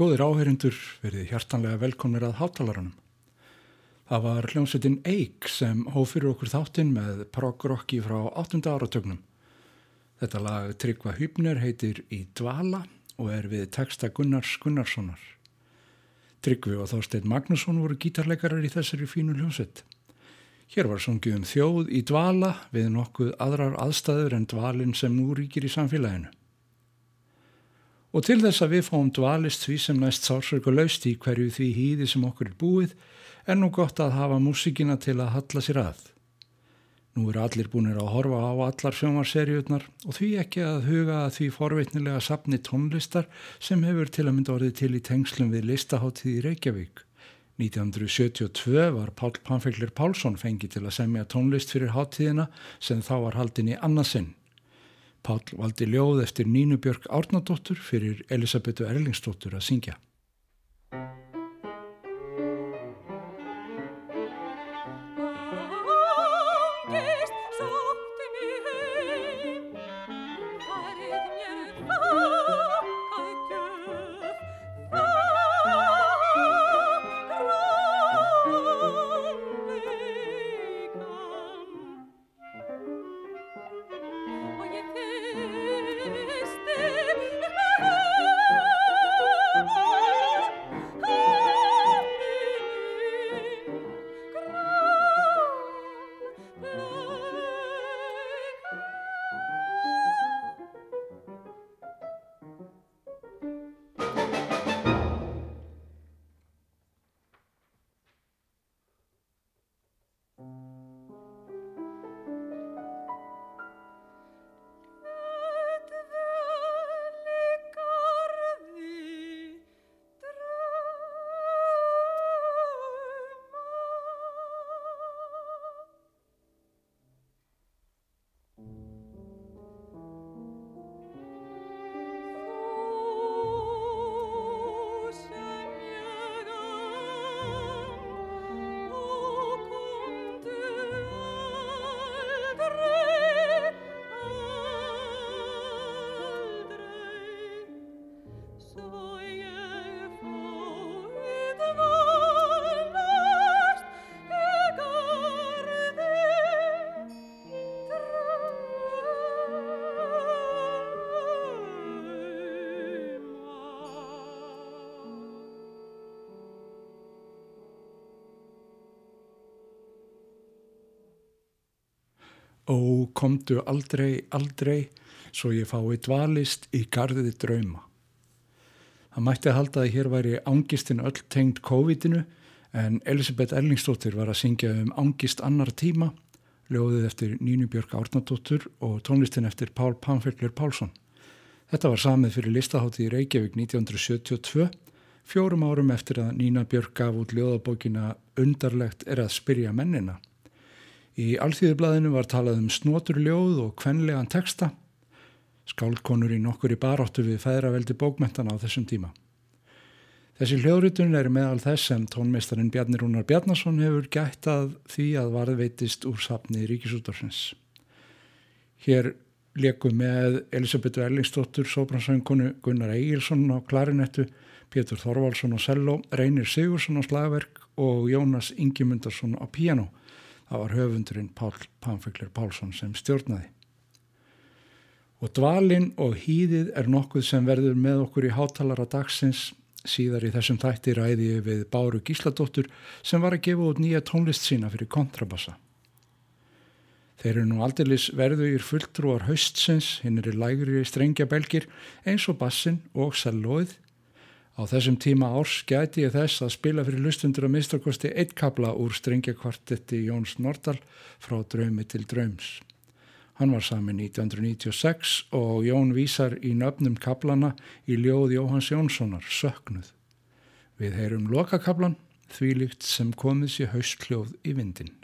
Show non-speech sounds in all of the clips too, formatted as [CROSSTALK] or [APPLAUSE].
Góðir áherindur verið hjartanlega velkomnir að hátalaranum. Það var hljómsveitin Eik sem hóf fyrir okkur þáttinn með prog-rocki frá 8. áratögnum. Þetta lag Tryggva Hübner heitir Í dvala og er við texta Gunnars Gunnarssonar. Tryggvi og Þorstein Magnusson voru gítarleikarar í þessari fínu hljómsveit. Hér var sungið um þjóð í dvala við nokkuð aðrar aðstæður en dvalin sem nú ríkir í samfélaginu. Og til þess að við fáum dvalist því sem næst sársöku laust í hverju því hýði sem okkur er búið, er nú gott að hafa músikina til að halla sér að. Nú eru allir búinir að horfa á allar sjómarserjurnar og því ekki að huga að því forveitnilega sapni tónlistar sem hefur til að mynda orðið til í tengslum við listaháttíð í Reykjavík. 1972 var Pál Panfeglir Pálsson fengið til að semja tónlist fyrir háttíðina sem þá var haldin í annarsinn. Pál valdi ljóð eftir Nínu Björg Árnadóttur fyrir Elisabetu Erlingsdóttur að syngja. Ó, komdu aldrei, aldrei, svo ég fái dvalist í gardiði drauma. Það mætti að halda að hér væri ángistin öll tengd COVID-inu en Elisabeth Erlingsdóttir var að syngja um ángist annar tíma, ljóðið eftir Nínu Björg Árnardóttur og tónlistin eftir Pál Pánfellur Pálsson. Þetta var samið fyrir listahátti í Reykjavík 1972, fjórum árum eftir að Nína Björg gaf út ljóðabókina Undarlegt er að spyrja mennina. Í alþýðublaðinu var talað um snoturljóð og kvenlegan texta, skálkonur í nokkur í baráttu við fæðraveldi bókmentana á þessum tíma. Þessi hljóðrutun er meðal þess sem tónmeistarinn Bjarni Rúnar Bjarnason hefur gætt að því að varðveitist úr sapni Ríkisútorsins. Hér leku með Elisabethu Erlingsdóttur, sóbransöngkonu Gunnar Egilson á klarinettu, Pétur Þorvaldsson á cello, Reynir Sigursson á slagverk og Jónas Ingimundarsson á piano. Það var höfundurinn Pál Pánfeglir Pálsson sem stjórnaði. Og dvalin og hýðið er nokkuð sem verður með okkur í hátalara dagsins síðar í þessum þætti ræði við Báru Gísladóttur sem var að gefa út nýja tónlist sína fyrir kontrabassa. Þeir eru nú aldeilis verðugir fulltrúar haustsins, hinn eru lægri strengjabelgir eins og bassin og sellóið. Á þessum tíma árs gæti ég þess að spila fyrir lustundur að mistakosti eitt kabla úr strengjakvartetti Jóns Nordal frá draumi til draums. Hann var samin 1996 og Jón vísar í nöfnum kablana í ljóð Jóhans Jónssonar, Söknuð. Við heyrum lokakablan, því líkt sem komið sér haustljóð í vindin.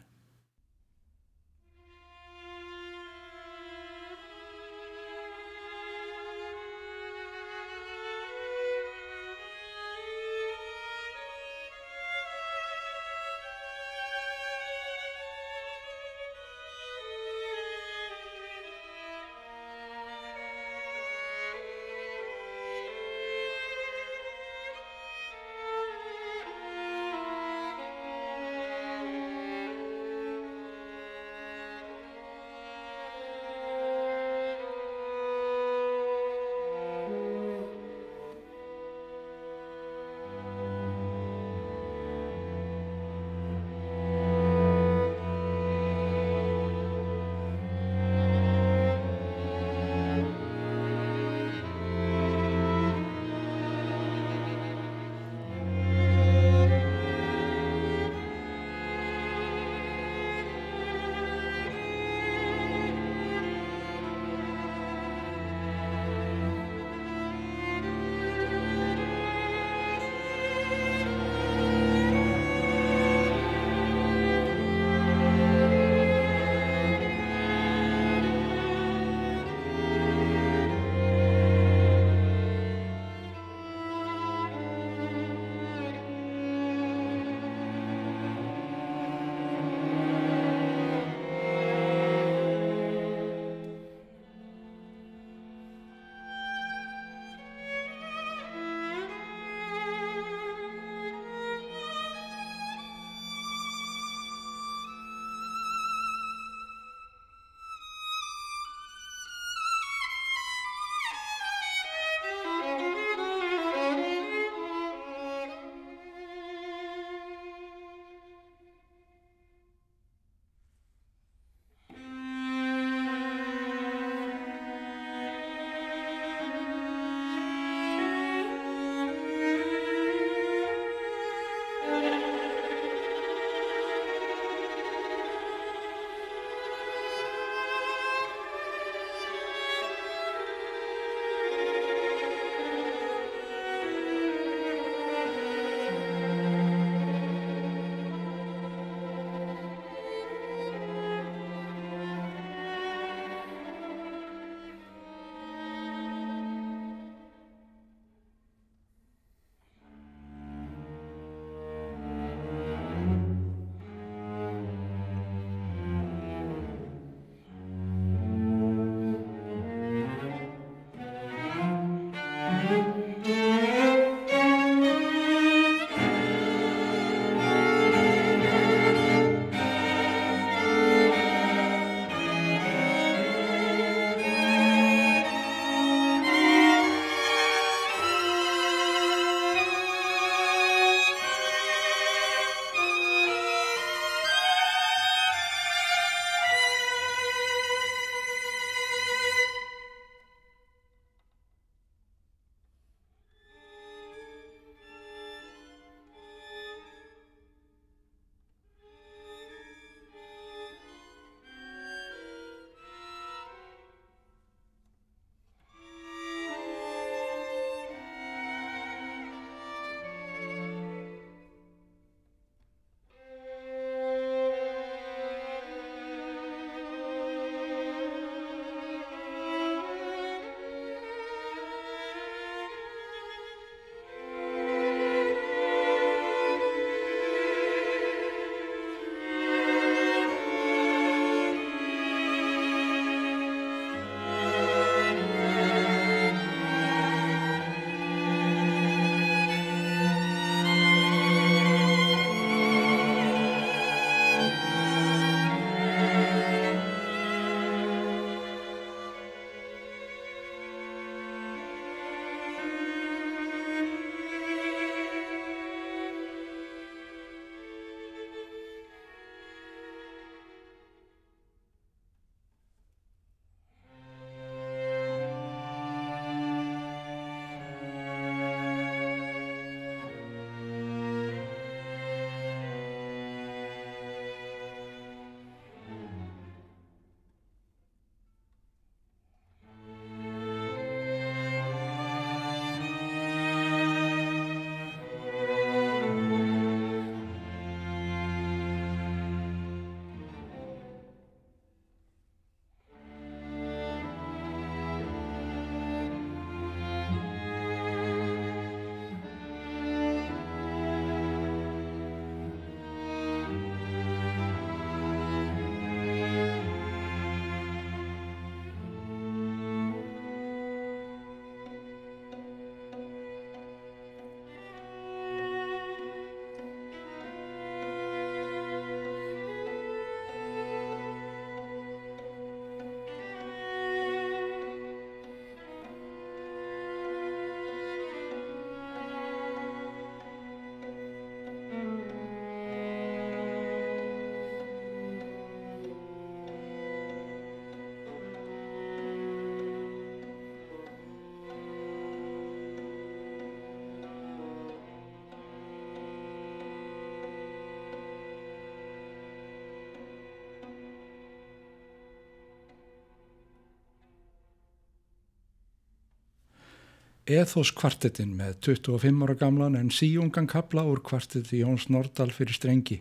Ethos kvartettin með 25 ára gamlan en síungan kapla úr kvartetti Jóns Nordal fyrir strengi,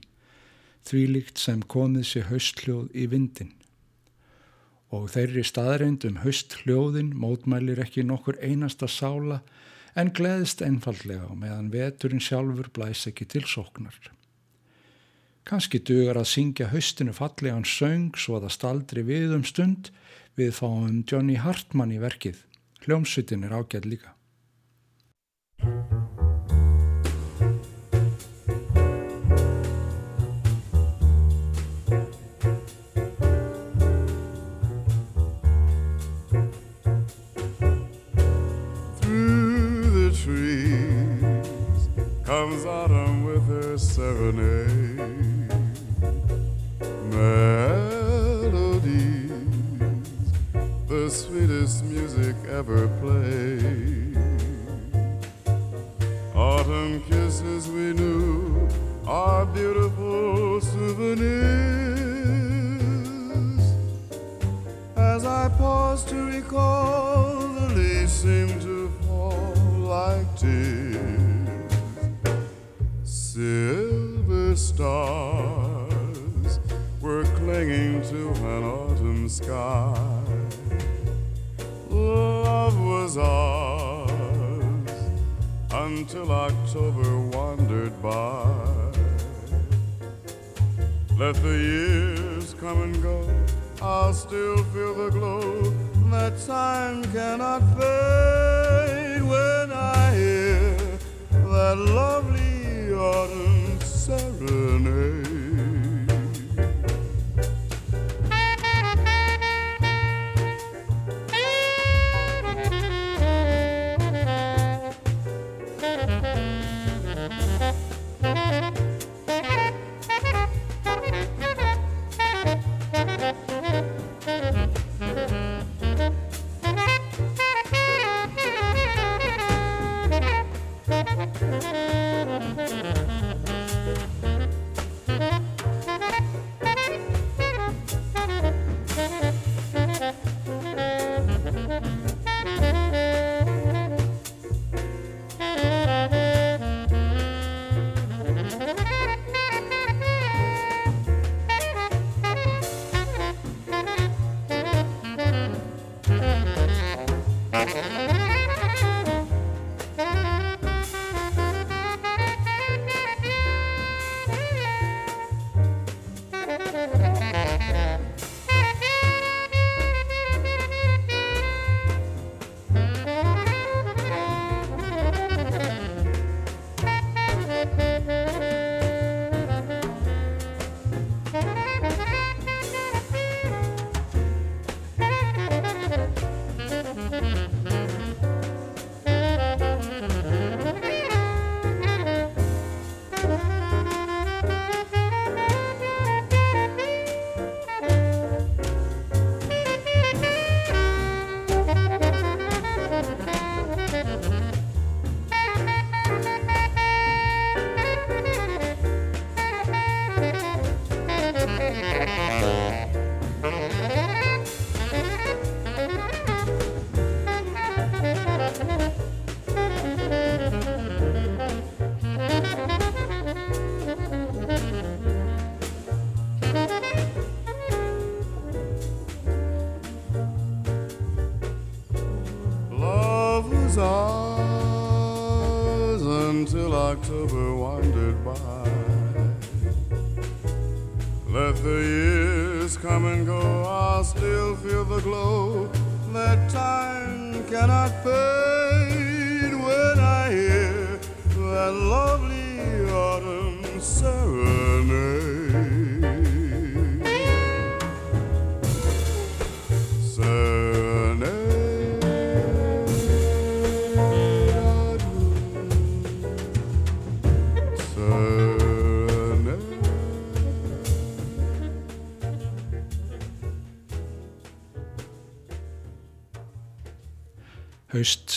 þvílíkt sem komið sér haustljóð í vindin. Og þeirri staðreind um haustljóðin mótmælir ekki nokkur einasta sála en gleðist einfallega meðan veturinn sjálfur blæs ekki til sóknar. Kanski dugar að syngja haustinu fallegan söng svo að það staldri við um stund við fáum Johnny Hartmann í verkið. Hljómsutin er ágæð líka. Serenade. Melodies, the sweetest music ever played. Autumn kisses we knew are beautiful souvenirs. As I pause to recall, the leaves seem to fall like tears. Silver stars were clinging to an autumn sky. Love was ours until October wandered by. Let the years come and go, I'll still feel the glow that time cannot fade when I hear that lovely autumn serenade.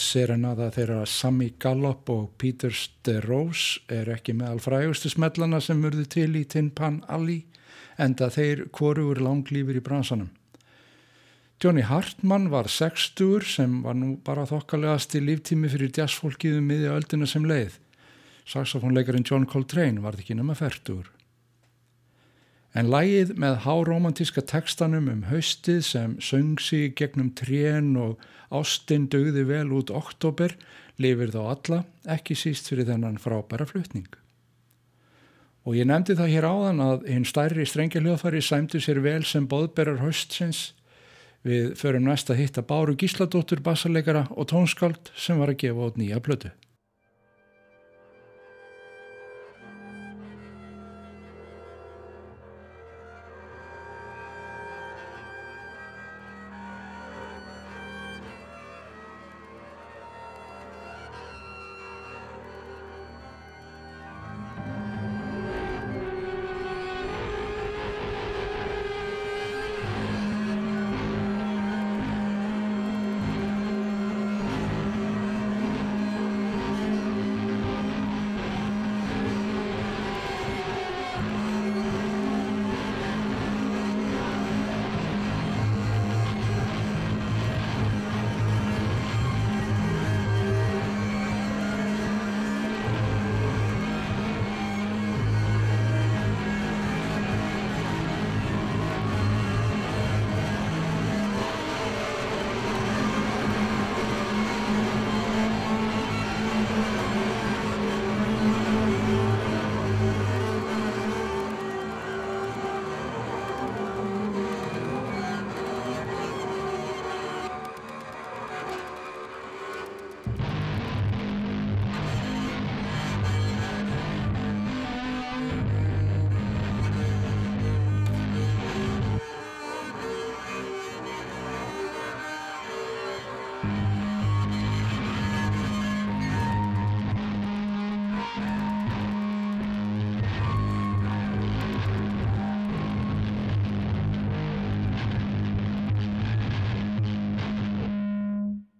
Serenada þeirra Sammy Gallop og Peter Sterose er ekki meðal frægustu smellana sem urðu til í Tin Pan Alley enda þeir hvorugur langlýfur í bransanum. Johnny Hartmann var 60 sem var nú bara þokkalegast í líftími fyrir jazzfólkið um miðja öldina sem leið. Saxofónleikarinn John Coltrane var ekki nema færtur. En lægið með háromantíska tekstanum um haustið sem söngsi gegnum trén og ástinn dögði vel út oktober lifir þá alla, ekki síst fyrir þennan frábæra flutning. Og ég nefndi það hér áðan að hinn stærri strengjaljóðfari sæmdi sér vel sem boðberar haustsins Við förum næst að hitta Báru Gísladóttur, bassarleikara og tónskáld sem var að gefa át nýja blödu.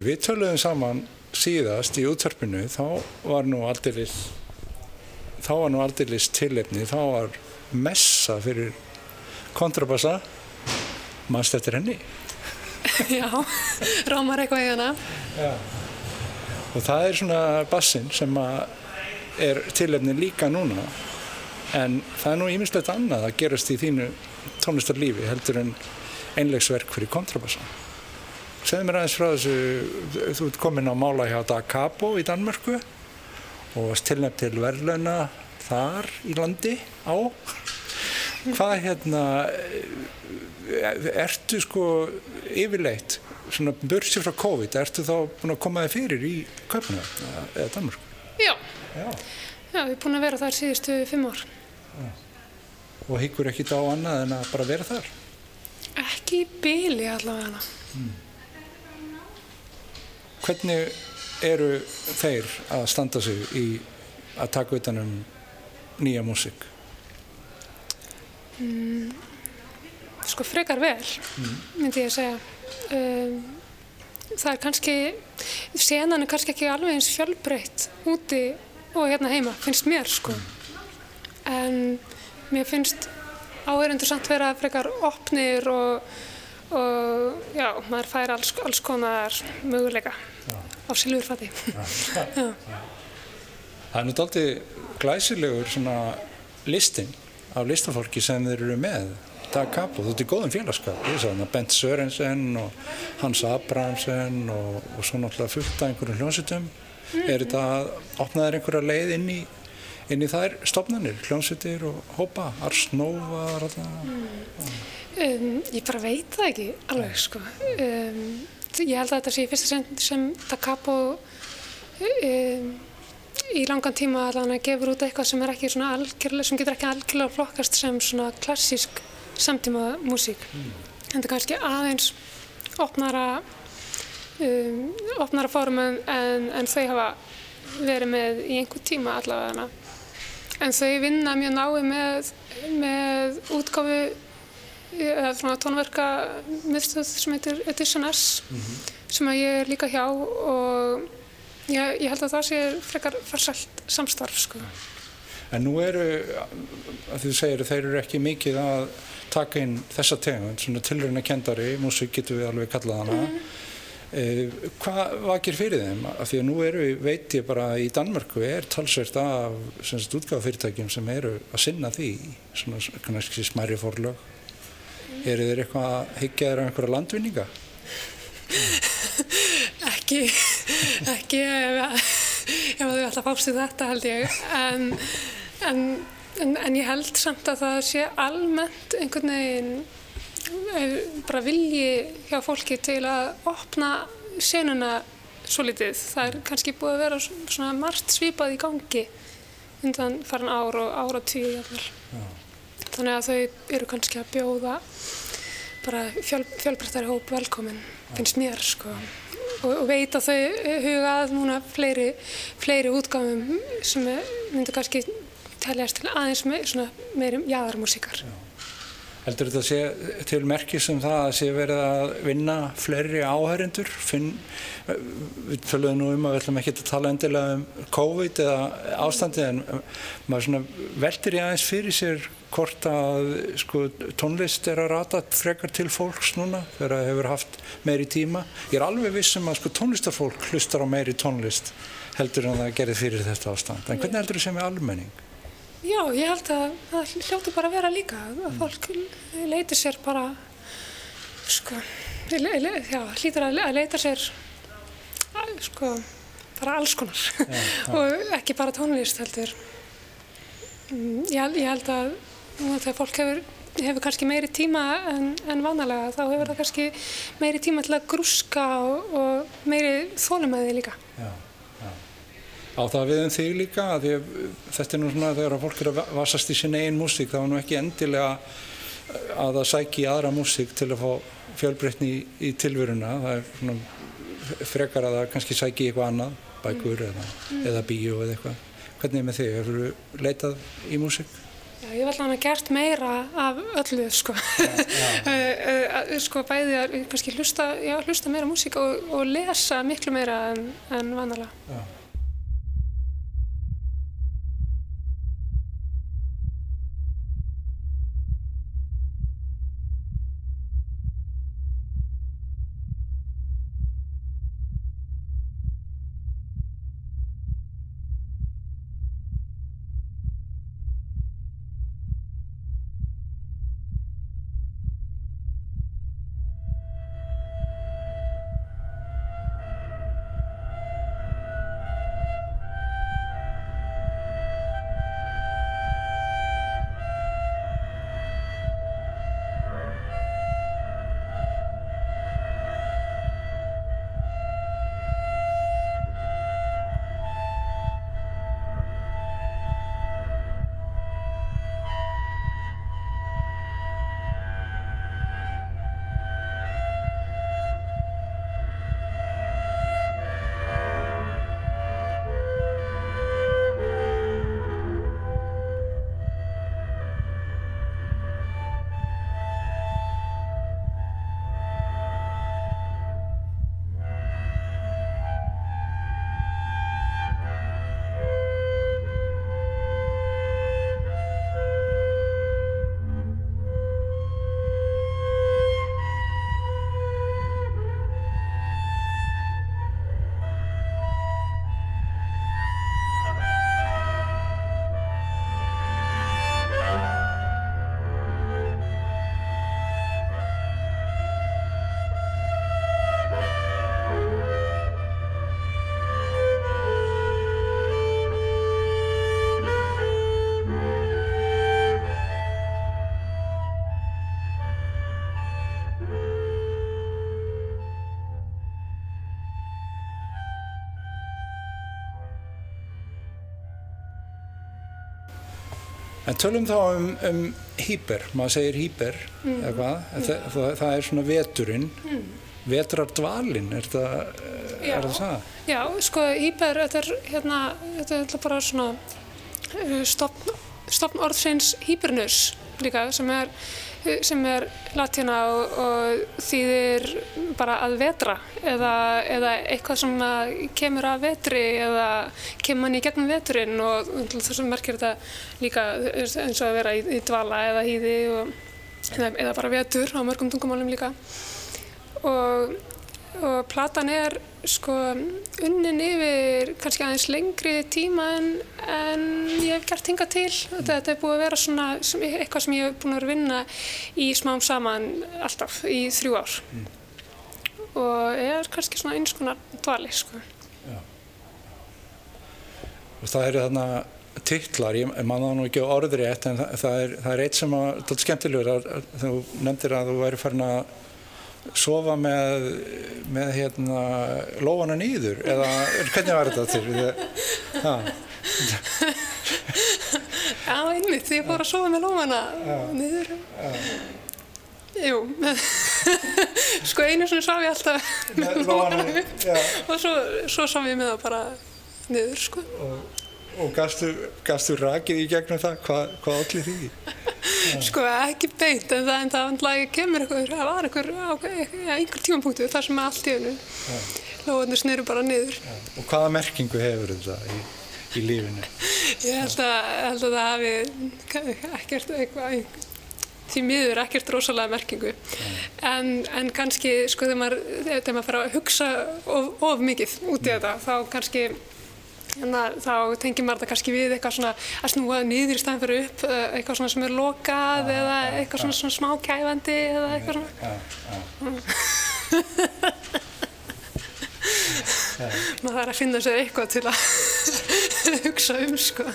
Við töluðum saman síðast í útvarpinu, þá var nú aldeilis, þá var nú aldeilis tilefni, þá var messa fyrir kontrabassa, mannst eftir henni. [LAUGHS] Já, rámar eitthvað í hana. Já. Og það er svona bassin sem er tilefni líka núna, en það er nú ímislegt annað að gerast í þínu tónlistarlífi heldur en einlegsverk fyrir kontrabassa. Segð mér aðeins frá þessu, þú ert komin á mála hjá Da Capo í Danmörku og varst tilnæmt til verðlauna þar í landi á. Hvað hérna, ertu sko yfirleitt, svona börsið frá COVID, ertu þá búin að koma þig fyrir í Kaupinu eða Danmörku? Já. Já. Já, við erum búin að vera þar síðustu fimm ár. Já. Og higgur ekki þá annað en að bara vera þar? Ekki í byli allavega hana. Mm. Hvernig eru þeir að standa sig í að taka utan um nýja músík? Mm, sko frekar vel, mm. myndi ég að segja. Um, það er kannski, senan er kannski ekki alveg eins fjölbreytt úti og hérna heima, finnst mér sko. En mér finnst áherindur samt vera frekar opnir og og já, maður fær alls, alls konar möguleika já. á silfurfatti. [LAUGHS] Það er daldi glæsilegur svona listin af listafólki sem þeir eru með. Dag Capo, þú ert í góðum félagskap. Bent Sörensen og Hans Abrahamsen og, og svo náttúrulega fullt af einhverjum hljónsutum. Mm. Er þetta að opna þér einhverja leið inn í, inn í þær stofnanir, hljónsutir og hópa, Ars Nova? Mm. Um, ég bara veit það ekki alveg sko. Um, ég held að þetta sé fyrst sem, sem Da Capo um, í langan tíma allavega gefur út eitthvað sem sem getur ekki algjörlega flokkast sem svona klassísk samtíma músík. Mm. En þetta er kannski aðeins opnara opnara fórumum en, en þau hafa verið með í einhver tíma allavega. En þau vinna mjög nái með, með útgáfu eða svona tónverka miðstöð sem heitir Edition S mm -hmm. sem að ég er líka hjá og ég, ég held að það sé frekar farsælt samstarf sko. En nú eru, að þú segir, þeir eru ekki mikið að taka inn þessa tegund, svona tilröna kendari, músík getur við alveg kallað hana. Mm. Eh, hvað vakir fyrir þeim? Af því að nú eru, veit ég bara, í Danmörku er talsvert af útgáðafyrirtækjum sem eru að sinna því, svona kannski smæri forlög. Eru þeir eitthvað að higgja þeirra einhverja landvinninga? [LAUGHS] ekki, ekki ef, þau alltaf fástu þetta held ég, en En, en, en ég held samt að það sé almennt einhvern veginn eh, bara vilji hjá fólki til að opna senuna svo litið. Það er kannski búið að vera svona margt svipað í gangi undan farin ár og ára tíu. Þannig að þau eru kannski að bjóða bara fjöl, fjölbrettari hóp velkomin, finnst mér sko. Og, og veit að þau hugað núna fleiri, fleiri útgáfum sem myndur kannski teljast til aðeins me, meirum jæðarmúsíkar. Heldur þetta sé til merkis um það að sé verið að vinna fleiri áhærindur? Finn, við töluðum nú um að við ætlum ekki að tala endilega um COVID eða ástandi en maður veldir í aðeins fyrir sér hvort að sko, tónlist er að rata frekar til fólks núna þegar það hefur haft meiri tíma. Ég er alveg vissum að sko, tónlistarfólk hlustar á meiri tónlist heldur en það gerir fyrir þetta ástand. En hvernig heldur það sem er almenning? Já, ég held að það hljóti bara að vera líka að fólk leiti sér bara sko le, le, já, hlýtur að, að leita sér sko bara alls konar. Já, [LAUGHS] og ekki bara tónlist heldur. Mm, ég, ég held að þegar fólk hefur, hefur kannski meiri tíma en, en vanalega þá hefur það kannski meiri tíma til að grúska og, og meiri þólumæði líka. Já á það við um þig líka að því, þetta er nú svona þegar fólk er að vasast í sin einn músík þá er nú ekki endilega að það sæki aðra músík til að fá fjölbreytni í, í tilveruna það er svona frekar að það kannski sæki eitthvað annað, bækur eða, mm. eða bíó eða eitthvað hvernig er með þig, hefur þú leitað í músík? Já, ég var alveg gert meira af öllu sko já, já. [LAUGHS] Eh, eh, sko bæði að kannski hlusta, hlusta meira músík og, og lesa miklu meira en, en vanalega En tölum þá um, um hýper, maður segir hýper, mm. eða hvað, mm. það, það er svona veturinn, mm. vetrardvalinn, er það, er það það? Já, sko hýper, þetta er hérna, þetta er bara svona uh, stopn, stofn orðsins hýbernus líka sem er, sem er latína og, og þýðir bara að vetra eða, eða eitthvað sem kemur að vetri eða kemur mann í gegnum veturinn og þess að merkir þetta líka eins og að vera í, í dvala eða hýði og, eða, eða bara vetur á mörgum tungumálum líka. Og, og platan er sko unnin yfir kannski aðeins lengri tíma en, en ég hef gert hinga til þetta, þetta er búið að vera svona sem, eitthvað sem ég hef búin að vera að vinna í smám saman alltaf í þrjú ár mm. og er kannski svona eins konar dvali sko Já. og það eru þarna tittlar, ég manna nú ekki á orðri eitt en það, það er, það er eitt sem er skemmtilegur, þú nefndir að þú væri farin að sofa með, með hérna, lóana nýður eða hvernig var þetta til það? Já, einmitt, því ég fór að sofa með lóana nýður. Jú, sko einu sem svaf ég alltaf með lóana og svo, svo svaf ég með það bara nýður, sko. Og, og gastu rakið í gegnum það? Hvað, hvað allir því? Sko ekki beint en það, en það vandlega kemur einhver, það var einhver, einhver tímapunktu þar sem allt í hennu lóðunir snurru bara niður. Já. Og hvaða merkingu hefur þetta í, í lífinu? Ég held að, held að það hafi ekkert eitthvað, því miður ekkert rosalega merkingu en, en kannski sko þegar maður, þegar maður fara að hugsa of, of mikið út í þetta þá kannski þá tengir maður þetta kannski við eitthvað svona að snúa niður í staðin fyrir upp, eh, eitthvað svona sem er lokað eða eitthvað svona, svona smá kæfandi eða eitthvað svona. [LAUGHS] maður þarf að finna sér eitthvað til að [LAUGHS] hugsa um sko.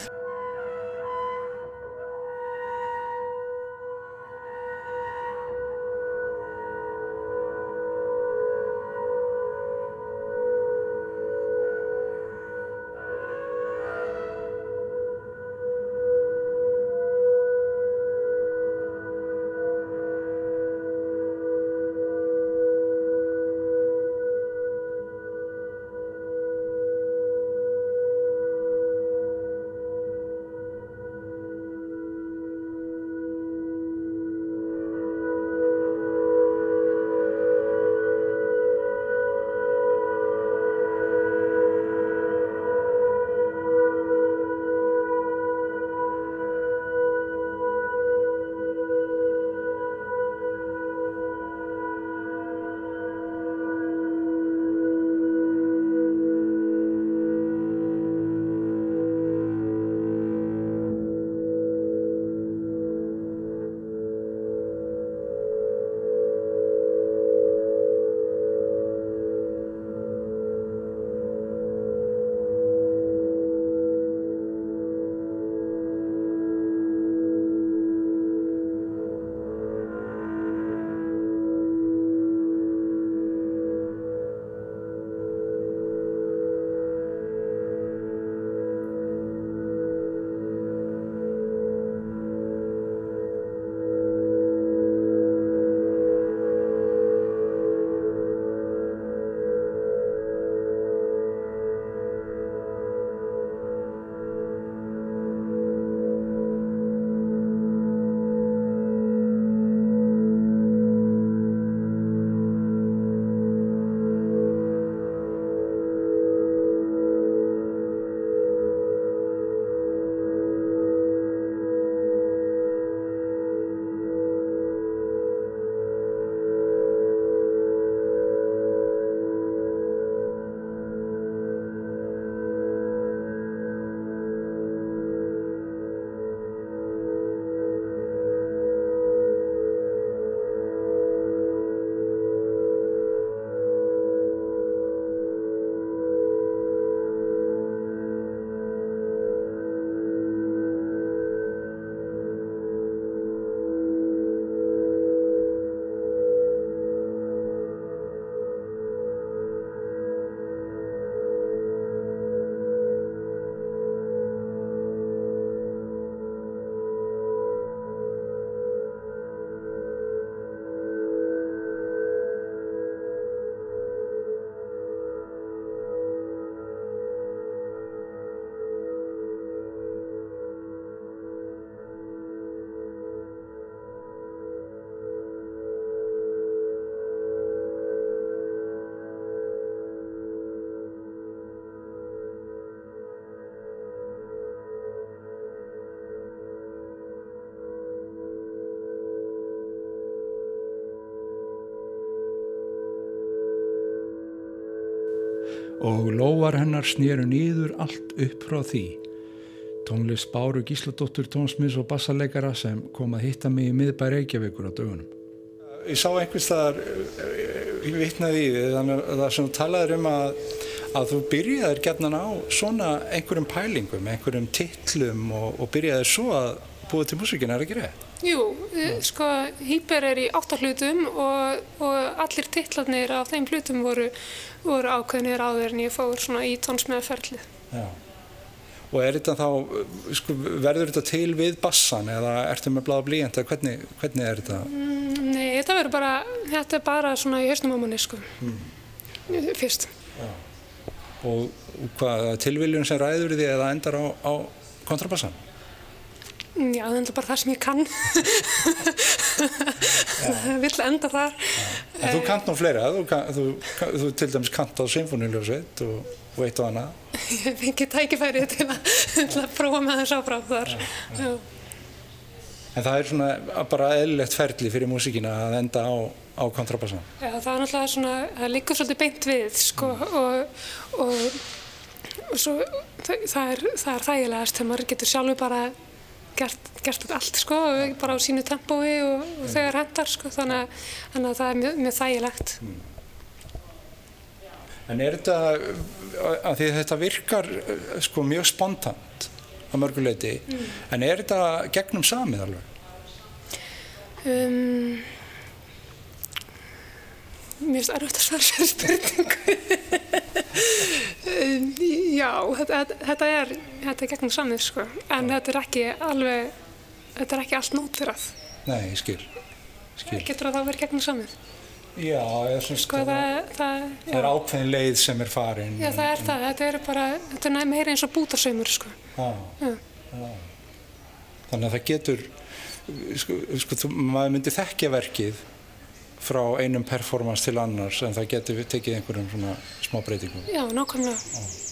Og lóar hennar snýru nýður allt upp frá því. Tónlist Báru Gísladóttur tónsmiðs og bassaleikara sem kom að hitta mig í miðbæri Reykjavíkur á dögunum. Ég sá einhvers þar, ég vitnaði í því, þannig að það sem talaður um að, að þú byrjaðir gerðnan á svona einhverjum pælingum, einhverjum titlum og, og byrjaðir svo að búið til músikin, er ekki rétt? Jú, eh, sko, Hýper er í áttahlutum og, og allir titlarnir á þeim hlutum voru, voru ákveðnir áður en ég fór svona í tónsmiðaferlið. Já. Og er þetta þá, sko, verður þetta til við bassan eða ertu með bláða blíjant eða hvernig, hvernig er þetta? Mm, nei, þetta verður bara, þetta er bara svona í hausnum á manni, sko, fyrst. Og, og hvað, tilviljun sem ræður því eða endar á, á kontrabassan? Já, það er bara það sem ég kann. Það [LAUGHS] vill enda þar. En þú kant nú fleira, þú, kann- þú, þú, til dæmis kant á symfóniljósveit og, og eitt og annað. Ég fengi tækifæri til að, til að prófa með þess áfram þar. Já. En það er svona bara eðlilegt ferli fyrir músíkina að enda á, á kontrabassan. Já, það er náttúrulega svona, það liggur svolítið beint við, sko, og, og, og svo, það, það er þægilegast þegar maður getur sjálfur bara gert, gert allt, sko, bara á sínu tempói og, og þegar hendar, sko, þannig, að- þannig að það er mjög, mjög þægilegt. En er þetta, að því að þetta virkar sko mjög spontant á mörguleiti, en er þetta gegnum samið alveg? Um, mér finnst erfitt að svara sér spurningu. Um, já, þetta, þetta er, þetta er gegnum samið, sko, en þetta er ekki alveg, þetta er ekki allt nótfyrrað. Nei, ég skil. skil. Getur það þá verið gegnum samið? Já, ég syns Sko það, það, það er ákveðin leið sem er farin. já, það er það, þetta er bara, þetta er meira eins og bútasaumur, sko. Já, Já. já. Þannig að það getur, sko, sko þú, maður myndi þekkja verkið frá einum performance til annars en það getur tekið einhverjum svona smá breytingum. Já, nákvæmlega.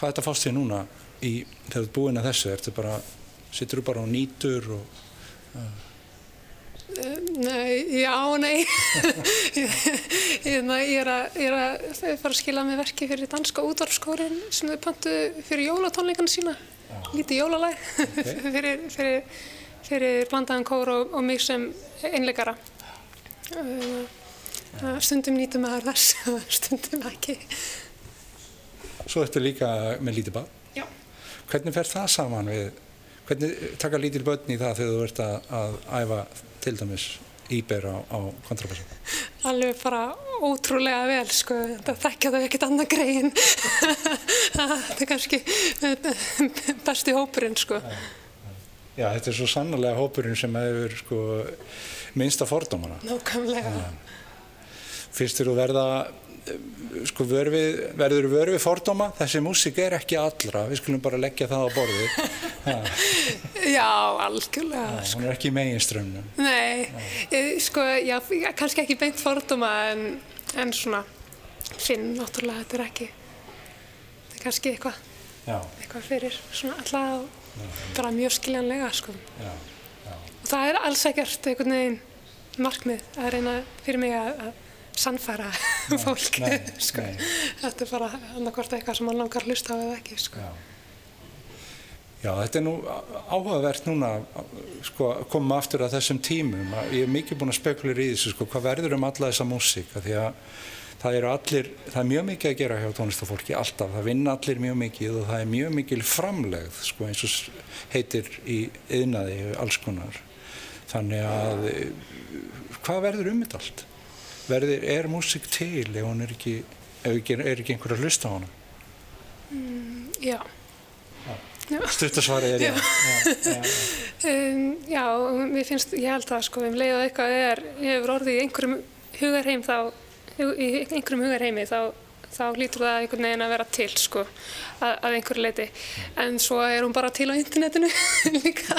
Hvað er þetta fást þér núna í, þegar þú ert búinn að þessu? Ertu bara, sittur þú bara og nýtur og... Nei, já, nei. [LAUGHS] Hérna, ég, er að, ég er að fara að skila með verki fyrir danska útvarfskórin sem þau pöntu fyrir jólatónleikana sína. Lítið jólalæg [LAUGHS] fyrir, fyrir, fyrir blandaðan kór og, og mig sem einleikara. Uh, stundum nýtum maður þess, [LAUGHS] stundum ekki. Svo ertu líka með lítið bad. Já. Hvernig fer það saman við, hvernig taka lítil börn í það þegar þú ert að, að æfa til dæmis íber á, á kontrabassa? Alveg bara ótrúlega vel, sko. Það þekkja þau ekkert annað greiðin. [LAUGHS] það er kannski besti hópurinn, sko. Já, þetta er svo sannlega hópurinn sem hefur sko, minnsta fordómana. Nákvæmlega. Fyrst þér þú verða sko vörfið, verður vörfið fordóma? Þessi músík er ekki allra. Við skulum bara leggja það á borði [LAUGHS] Já, algjörlega hún er ekki í meginströmmnum Nei, Nei. sko, já, kannski ekki beint fordóma en, en svona finn náttúrulega þetta er ekki þetta er kannski eitthvað eitthvað fyrir svona alltaf bara mjög skiljanlega sko. Já, já. og það er alls ekkert einhvern veginn markmið að reyna fyrir mig að, sannfæra fólk nei, sko. nei. [LAUGHS] þetta er bara annarkort eitthvað sem mann langar að hlusta á eða ekki sko. Já. Já, þetta er nú áhugavert núna sko, koma aftur að þessum tímum ég er mikið búin að spekulir í þessu sko, hvað verður um alla þessa músík því að það eru allir, það er mjög mikið að gera hjá tónlistafólki alltaf, það vinna allir mjög mikið og það er mjög mikil framlegð sko, eins og heitir í yðnaði alls konar þannig að hvað verður um þetta allt? Verður, er músík til ef hún er ekki, ekki, er ekki einhver að hlusta á hana? Mm, já. Stuttasvarið er já. Já, já, um, já, mér finnst, ég held að sko, um leið og eitthvað er, hefur orðið í einhverjum hugarheim þá, í einhverjum hugarheimi þá, þá lítur það einhvern veginn að vera til sko, að, að einhverju leiti. En svo er hún bara til á internetinu [LAUGHS] líka.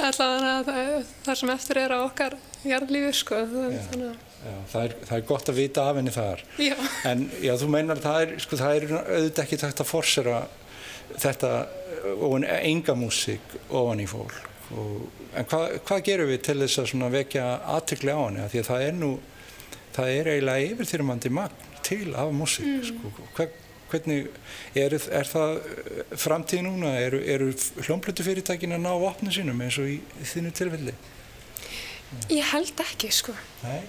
Allavega það, sem eftir er á okkar jarðlífi sko, þannig að Já, það, er, það er gott að vita af henni þar já. en já, þú meinar það er, sko, það er auðvitað ekki takt að forsera þetta enga músík ofan í fólk og, en hvað, hvað gerum við til þess að vekja aðtökli á henni því að það er nú það er eiginlega yfirþyrmandi magn til af músík mm. sko, Hver, hvernig er, er það framtíð núna eru, eru hljómblötu fyrirtækin að ná opnu sínum eins og í, í þínu tilfelli Ég held ekki sko. Uh,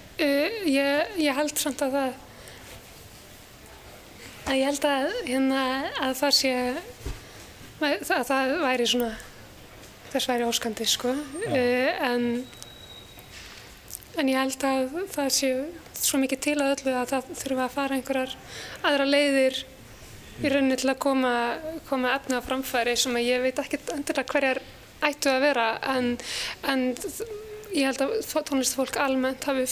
ég, ég held samt að það að ég held að, hérna, að það sé að það væri svona þess væri óskandi sko. Uh, en en ég held að það sé svo mikið til að öllu að það þurfa að fara einhverjar aðra leiðir í rauninni til að koma, koma efna á framfæri sem að ég veit ekki endilega hverjar ættu að vera en, en ég held að tónlistafólk almennt hafi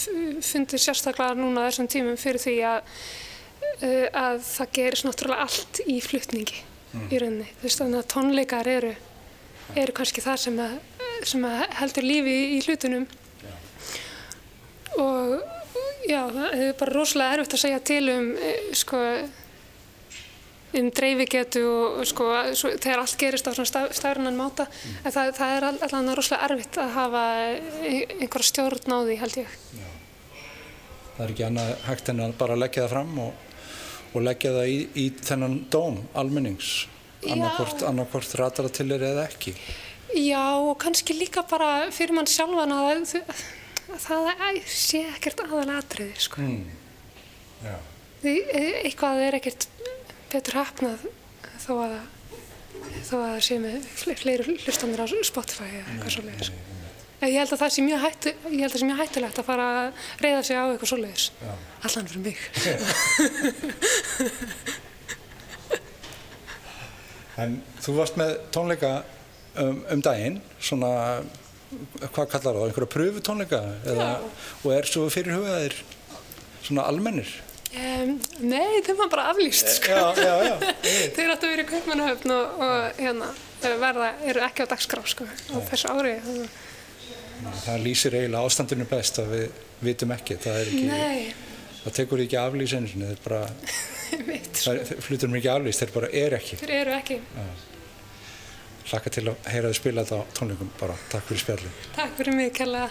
fundið sérstaklega núna þessum tímum fyrir því að, að það gerist náttúrulega allt í flutningi mm. í rauninni. Þú veist þannig að tónleikar eru, eru kannski það sem, að, sem að heldur lífi í, hlutunum og já, það er bara rosalega erfitt að segja til um sko um dreifigetu og sko, þegar allt gerist á svona stafrannan máta mm. en það, það er allavega rosalega erfitt að hafa einhverja stjórn á því held ég Já. Það er ekki annað hægt en að bara leggja það fram og, og leggja það í, í þennan dóm almennings annarkort ratar það til þér eða ekki Já og kannski líka bara fyrir mann sjálfan að það sé ekkert aðal atriði sko mm. Því, e, eitthvað er ekkert betur hafnað þó að þó að það sé með fleiri hlustanir á Spotify eða eitthvað svoleiðis. Ég held að það sé mjög, hættu, að það sé mjög hættulegt að fara að reyða sig á eitthvað svoleiðis. Allan fyrir mig. [LAUGHS] en þú varst með tónleika um, um daginn, svona, hvað kallar það, einhverja pröfutónleika? Og er svo fyrir hugaðir svona almennir? Um, nei, þeim var bara aflýst sko. já, já, já. [LAUGHS] þeir áttu að vera í kaupmannahöfn og, og hérna, verða, eru ekki á dagskrá sko, á þessu ári það lýsir eiginlega ástandinu best að við vitum ekki það, ekki, það tekur ekki aflýsinu [LAUGHS] það er bara það er flutur mér ekki aflýst, þeir bara er ekki þeir eru ekki. Hlakka til að heyra þið spila þetta á tónleikum bara, takk fyrir spjallin Takk fyrir mig, kella.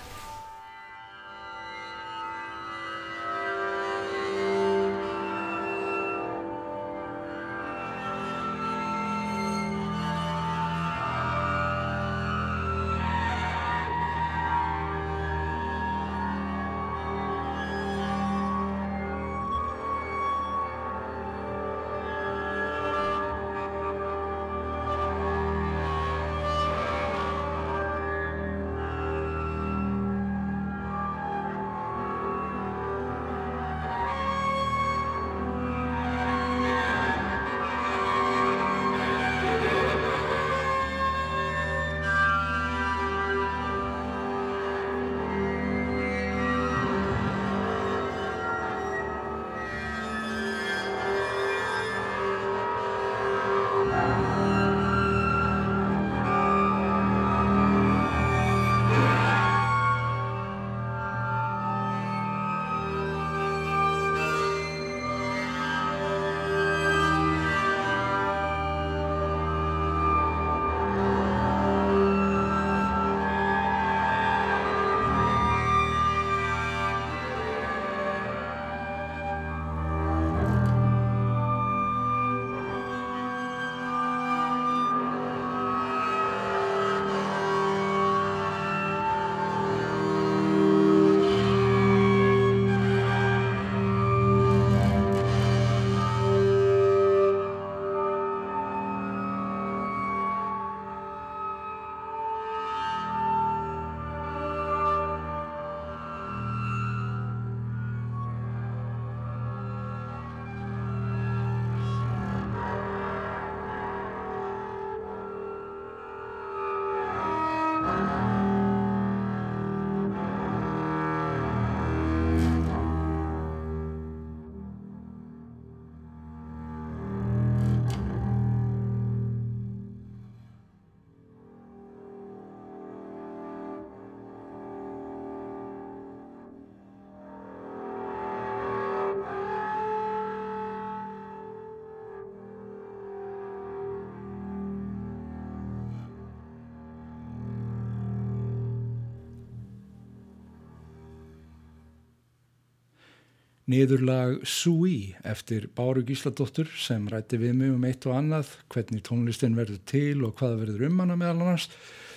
Niðurlag Sui eftir Báru Gísladóttur sem rætti við mig um eitt og annað, hvernig tónlistin verður til og hvað verður um hana meðal annars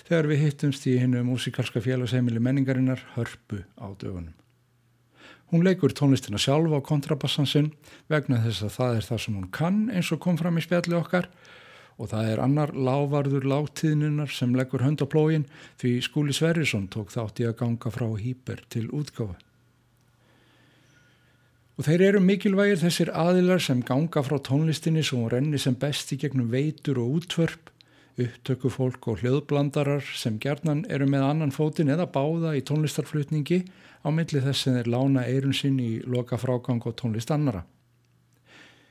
þegar við hittumst í hinnu músikalska félagsheimili menningarinnar hörpu á dögunum. Hún leikur tónlistina sjálf á kontrabassansinn vegna þess að það er það sem hún kann eins og kom fram í spjalli okkar og það er annar lávarður láttíðnunar sem leggur hönd á plógin því Skúli Sverrisson tók þátt í að ganga frá hýper til útgáfa. Og þeir eru mikilvægir þessir aðilar sem ganga frá tónlistinni hún renni sem besti gegnum veitur og útvörp, upptöku fólk og hljóðblandarar sem gerðnan eru með annan fótin eða báða í tónlistarflutningi á milli þess sem þeir lána eirun sinn í loka frágang og tónlist annara.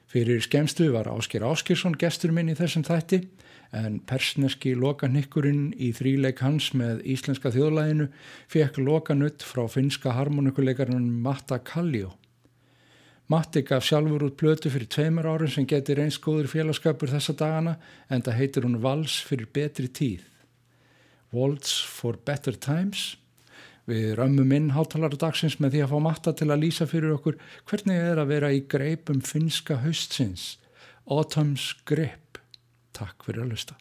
Fyrir skemstu var Ásker Áskersson gestur minn í þessum þætti en persneski lokanikkurinn í þríleik hans með íslenska þjóðlæginu fekk lokanutt frá finska harmonikuleikarinn Matta Kalljó. Matti gaf sjálfur út blötu fyrir tveimur árum sem getur eins góður félagskapur þessa dagana en það heitir hún Vals fyrir betri tíð. Waltz for better times. Við römmum inn hátalara dagsins með því að fá Matta til að lýsa fyrir okkur hvernig er að vera í greipum finska haustsins. Autumn's grip. Takk fyrir að lusta.